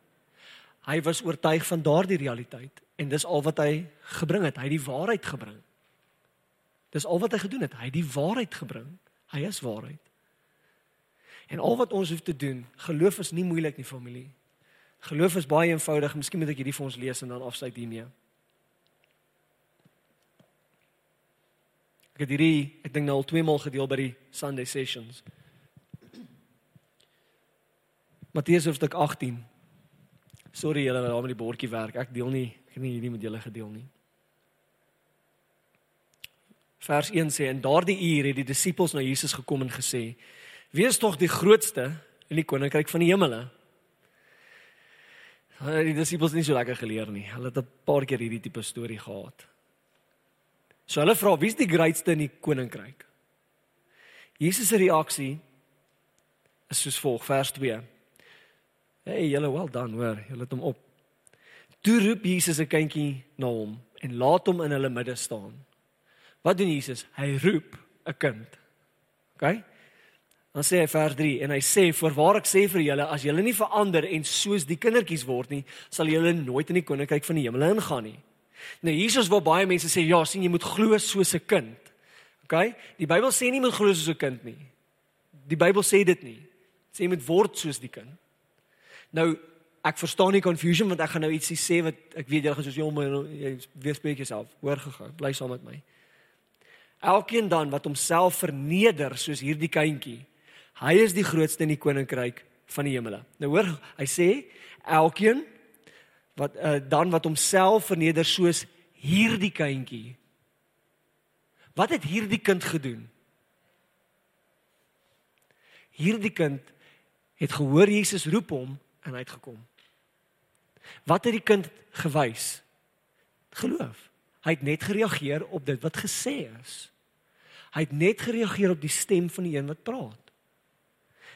Hy was oortuig van daardie realiteit en dis al wat hy gebring het. Hy het die waarheid gebring. Dis al wat hy gedoen het. Hy het die waarheid gebring. Hy is waarheid. En al wat ons hoef te doen, geloof is nie moeilik nie, familie. Geloof is baie eenvoudig. Miskien moet ek hierdie vir ons lees en dan afsluit hiermee. Ek het hierdie ek dink nou al twee maal gedeel by die Sunday sessions. Matteus hoofstuk 18. Sorry julle wat daar met die bordjie werk. Ek deel nie, ek het nie hierdie met julle gedeel nie. Vers 1 sê en daardie uur het die disippels na Jesus gekom en gesê: "Wees tog die grootste in die koninkryk van die hemele." Die disippels het nie so lekker geleer nie. Hulle het 'n paar keer hierdie tipe storie gehad. So hulle vra: "Wie's die grootste in die koninkryk?" Jesus se reaksie is soos volg, vers 2. Hey, julle well done, hoor. Julle het hom op. Toe roep Jesus 'n kindjie na hom en laat hom in hulle midde staan. Wat doen Jesus? Hy roep 'n kind. OK? Dan sê hy vers 3 en hy sê: "Voorwaar ek sê vir julle, as julle nie verander en soos die kindertjies word nie, sal julle nooit in die koninkryk van die hemel ingaan nie." Nou Jesus wil baie mense sê, "Ja, sien jy moet glo soos 'n kind." OK? Die Bybel sê nie moet glo soos 'n kind nie. Die Bybel sê dit nie. Sê jy moet word soos die kind. Nou ek verstaan nie confusion want ek gaan nou ietsie sê wat ek weet julle gaan soos jy weer spreek jouself. Hoor gegaan. Bly saam met my. Elkeen dan wat homself verneder soos hierdie kindjie, hy is die grootste in die koninkryk van die hemele. Nou hoor, hy sê elkeen wat uh, dan wat homself verneder soos hierdie kindjie. Wat het hierdie kind gedoen? Hierdie kind het gehoor Jesus roep hom en hy het gekom. Wat het die kind gewys? Geloof. Hy het net gereageer op dit wat gesê is. Hy het net gereageer op die stem van die een wat praat.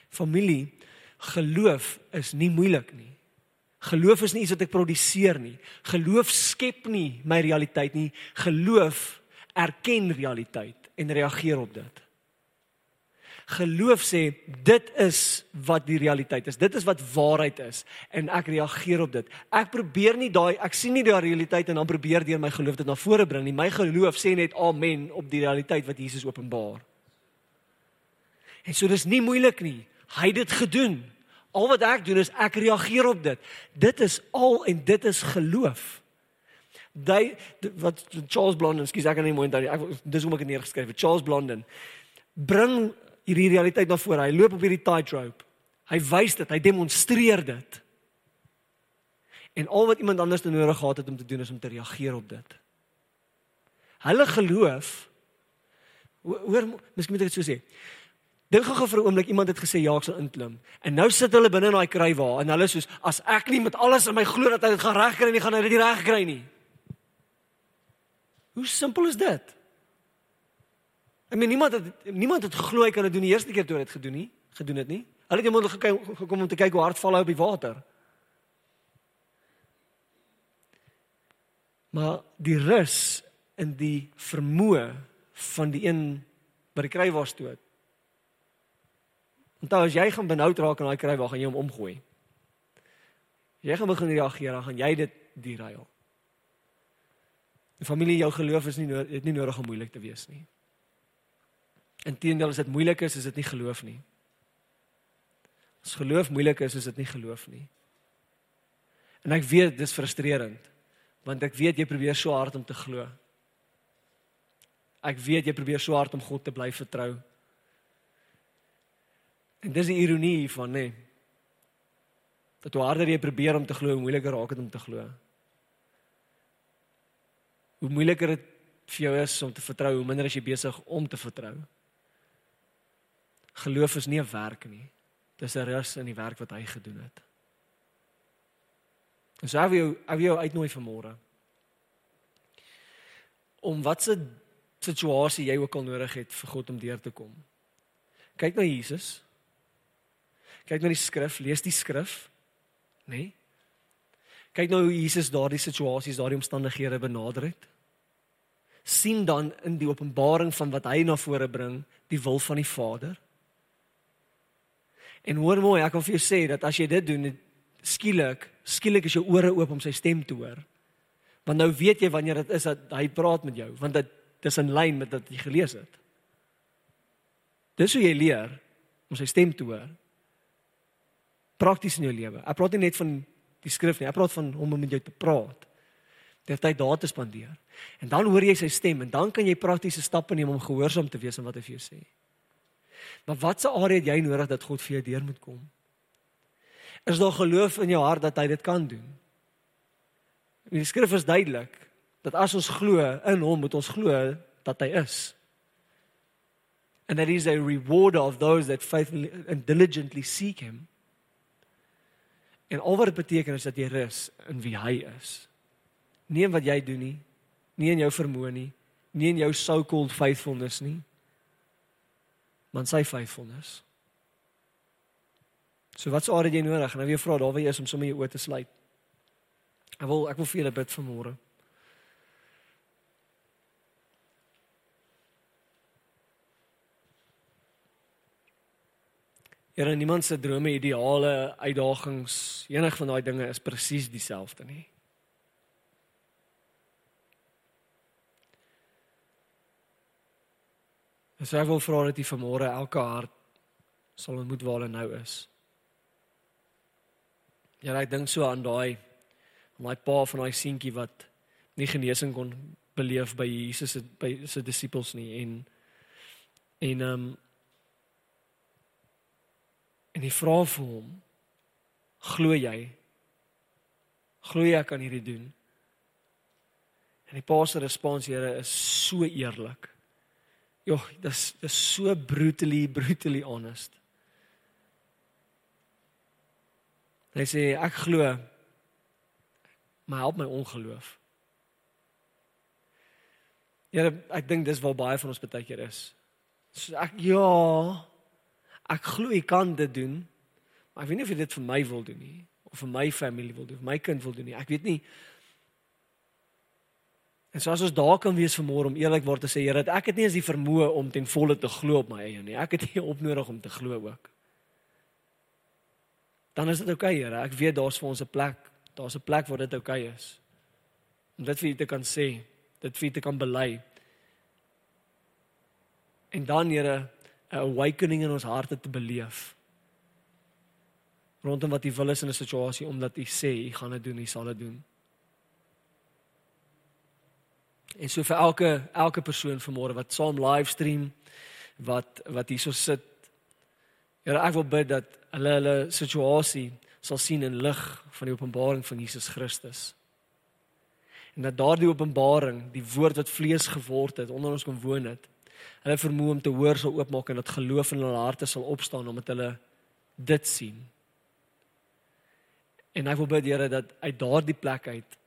Familie, geloof is nie moeilik nie. Geloof is nie iets wat ek produseer nie. Geloof skep nie my realiteit nie. Geloof erken realiteit en reageer op dit. Geloof sê dit is wat die realiteit is. Dit is wat waarheid is en ek reageer op dit. Ek probeer nie daai ek sien nie daai realiteit en dan probeer deur my geloof dit na vore bring nie. My geloof sê net amen op die realiteit wat Jesus openbaar. En so dis nie moeilik nie. Hy het dit gedoen. Al wat ek doen is ek reageer op dit. Dit is al en dit is geloof. Daai wat Charles Blondin, skus ek kan nie mooi onthou nie. Ek dis hoe ek dit neergeskryf het. Charles Blondin bring hierdie realiteit na vore. Hy loop op hierdie tightrope. Hy wys dit, hy demonstreer dit. En al wat iemand anders nodig gehad het om te doen is om te reageer op dit. Hulle geloof hoor miskien moet ek dit so sê. Dink gou vir 'n oomblik iemand het gesê ja, ek sal inklim. En nou sit hulle binne in daai krywa en hulle soos as ek nie met alles in my glo dat hy dit gaan regkry nie, gaan hy dit nie regkry nie. Hoe simpel is dit? Ek meen niemand het niemand het geglo hy kan dit doen die eerste keer toe dit gedoen nie, gedoen het nie. Hulle het moet gekyk gekom om te kyk hoe hard val hy op die water. Maar die rus in die vermoë van die een wat die kry was toe. Onthou as jy gaan benoud raak in daai kry waar gaan jy hom omgooi. Jy gaan begin reageer, dan gaan jy dit die ruil. Die familie jou geloof is nie het nie nodig om moeilik te wees nie. Inteendeel as dit moeilik is, is dit nie geloof nie. As geloof moeilik is, is dit nie geloof nie. En ek weet dis frustrerend want ek weet jy probeer so hard om te glo. Ek weet jy probeer so hard om God te bly vertrou. En dis die ironie hiervan, nê. Dat hoe harder jy probeer om te glo, hoe moeiliker raak dit om te glo. Hoe moeiliker dit vir jou is om te vertrou, hoe minder is jy besig om te vertrou. Geloof is nie 'n werk nie. Dis 'n rus in die werk wat hy gedoen het. En so wil jou wil jou uitnooi vir môre. Om watse situasie jy ook al nodig het vir God om deur te kom. Kyk na Jesus. Kyk na die skrif, lees die skrif, nê? Nee? Kyk nou hoe Jesus daardie situasies, daardie omstandighede benader het. sien dan in die openbaring van wat hy na vore bring die wil van die Vader. En hoor mooi, ek kan vir jou sê dat as jy dit doen, skielik, skielik is jou ore oop om sy stem te hoor. Want nou weet jy wanneer dit is dat hy praat met jou, want dit dis in lyn met wat jy gelees het. Dis hoe jy leer om sy stem te hoor. Prakties in jou lewe. Ek praat nie net van die skrif nie, ek praat van om met jou te praat. Dit tyd daar te spandeer. En dan hoor jy sy stem en dan kan jy praktiese stappe neem om gehoorsaam te wees aan wat hy vir jou sê. Maar watse area het jy nodig dat God vir jou deur moet kom? Is daar geloof in jou hart dat hy dit kan doen? Die skrif is duidelik dat as ons glo in hom, moet ons glo dat hy is. And that is a rewarder of those that faithfully and diligently seek him. En al wat dit beteken is dat jy rus in wie hy is. Nie in wat jy doen nie, nie in jou vermoë nie, nie in jou so-called faithfulness nie, maar in sy faithfulness. So wat sou jy nodig? Nou weer vra daar waar jy is om sommer jou oë te sluit. Ek wil ek wil vir julle bid vanmôre. Here, niemand se drome, ideale, uitdagings, enig van daai dinge is presies dieselfde nie. As ek wil vra dat jy vanmôre elke hart sal ontmoet waar hulle nou is. Ja, ek dink so aan daai aan daai pa van daai seentjie wat nie genesing kon beleef by Jesus se by sy disippels nie en en ehm um, en hy vra vir hom glo jy? Glo jy kan hierdie doen? En die pa se respons Here is so eerlik. Joh dis dis so brutally brutally honest. Hy sê ek glo maar help my ongeloof. Ja, ek dink dis waar baie van ons baie keer is. So ek ja, ek glo ek kan dit doen. Maar ek weet nie of jy dit vir my wil doen nie of vir my familie wil doen, vir my kind wil doen nie. Ek weet nie. En so as ons daar kan wees vanmôre om eerlikwaar te sê, Here, ek het nie eens die vermoë om ten volle te glo op my eie nie. Ek het nie op nodig om te glo ook. Dan is dit oukei, okay, Here. Ek weet daar's vir ons 'n plek. Daar's 'n plek waar dit oukei okay is. Om dit vir u te kan sê, dit vir u te kan bely. En dan, Here, 'n awakening in ons harte te beleef. Rondom wat U wil is in 'n situasie omdat U sê U gaan dit doen, U sal dit doen. En so vir elke elke persoon vanmôre wat saam livestream wat wat hierso sit. Here, ek wil bid dat hulle hulle situasie sal sien in lig van die openbaring van Jesus Christus. En dat daardie openbaring, die woord wat vlees geword het, onder ons kom woon het, hulle vermoë om te hoor sal oopmaak en dat geloof in hulle harte sal opstaan omdat hulle dit sien. En ek wil bid Here dat uit daardie plek uit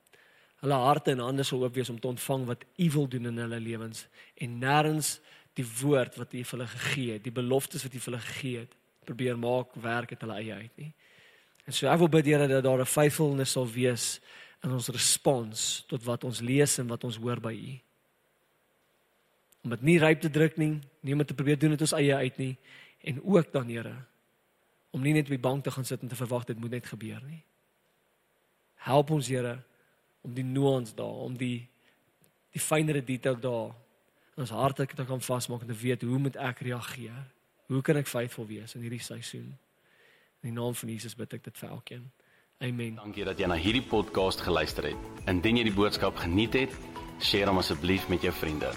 hulle harte en hande sal oop wees om te ontvang wat U wil doen in hulle lewens en nêrens die woord wat U vir hulle gegee het, die beloftes wat U vir hulle gegee het, probeer maak werk uit hulle eie uit nie. En so ek wil bid Here dat daar 'n faithfulness sal wees in ons respons tot wat ons lees en wat ons hoor by U om dit nie ryp te druk nie, nie om te probeer doen dit ons eie uit nie en ook dan Here om nie net op die bank te gaan sit en te verwag dit moet net gebeur nie. Help ons Here om die nuance daar, om die die fynere detail daar in ons harte te kan vasmaak en te weet hoe moet ek reageer? Hoe kan ek faithful wees in hierdie seisoen? In die naam van Jesus bid ek dit vir elkeen. Amen. Dankie dat jy na hierdie podcast geluister het. Indien jy die boodskap geniet het, deel hom asseblief met jou vriende.